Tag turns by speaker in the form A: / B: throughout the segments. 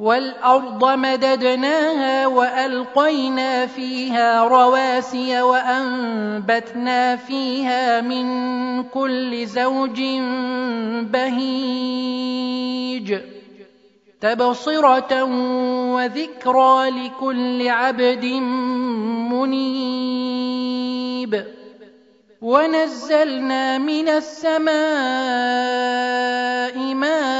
A: والأرض مددناها وألقينا فيها رواسي وأنبتنا فيها من كل زوج بهيج تبصرة وذكرى لكل عبد منيب ونزلنا من السماء ماء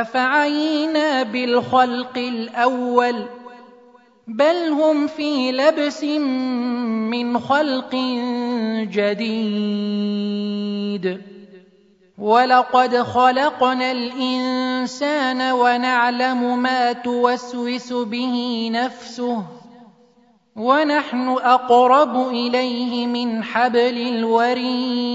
A: أفعينا بالخلق الأول؟ بل هم في لبس من خلق جديد. ولقد خلقنا الإنسان ونعلم ما توسوس به نفسه ونحن أقرب إليه من حبل الوريد.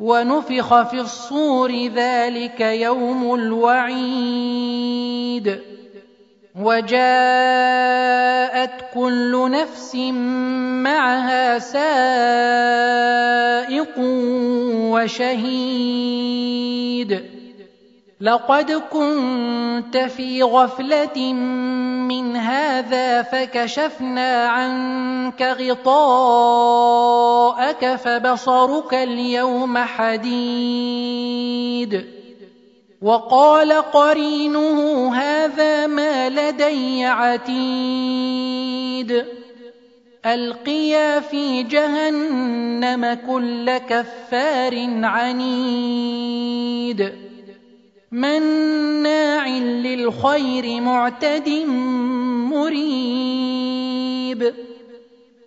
A: ونفخ في الصور ذلك يوم الوعيد. وجاءت كل نفس معها سائق وشهيد. لقد كنت في غفلة من هذا فكشفنا عنك غطاءك فبصرك اليوم حديد وقال قرينه هذا ما لدي عتيد القيا في جهنم كل كفار عنيد مناع للخير معتد مريب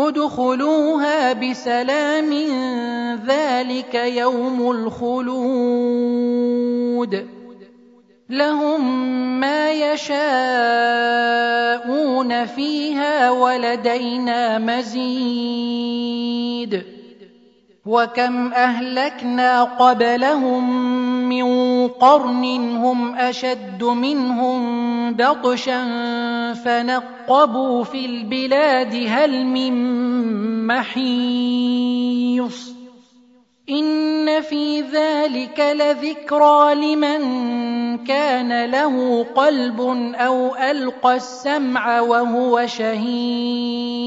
A: ادخلوها بسلام ذلك يوم الخلود. لهم ما يشاءون فيها ولدينا مزيد. وكم أهلكنا قبلهم من قرن هم أشد منهم بطشا فنقبوا في البلاد هل من محيص إن في ذلك لذكرى لمن كان له قلب أو ألقى السمع وهو شهيد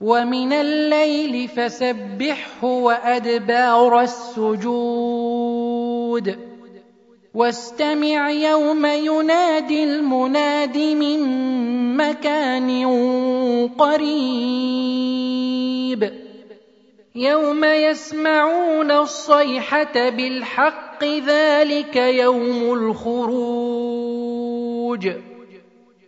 A: ومن الليل فسبحه وأدبار السجود. واستمع يوم ينادي المناد من مكان قريب. يوم يسمعون الصيحة بالحق ذلك يوم الخروج.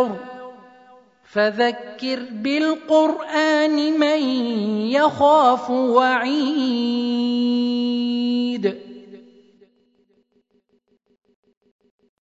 A: النار فذكر بالقرآن من يخاف وعيد.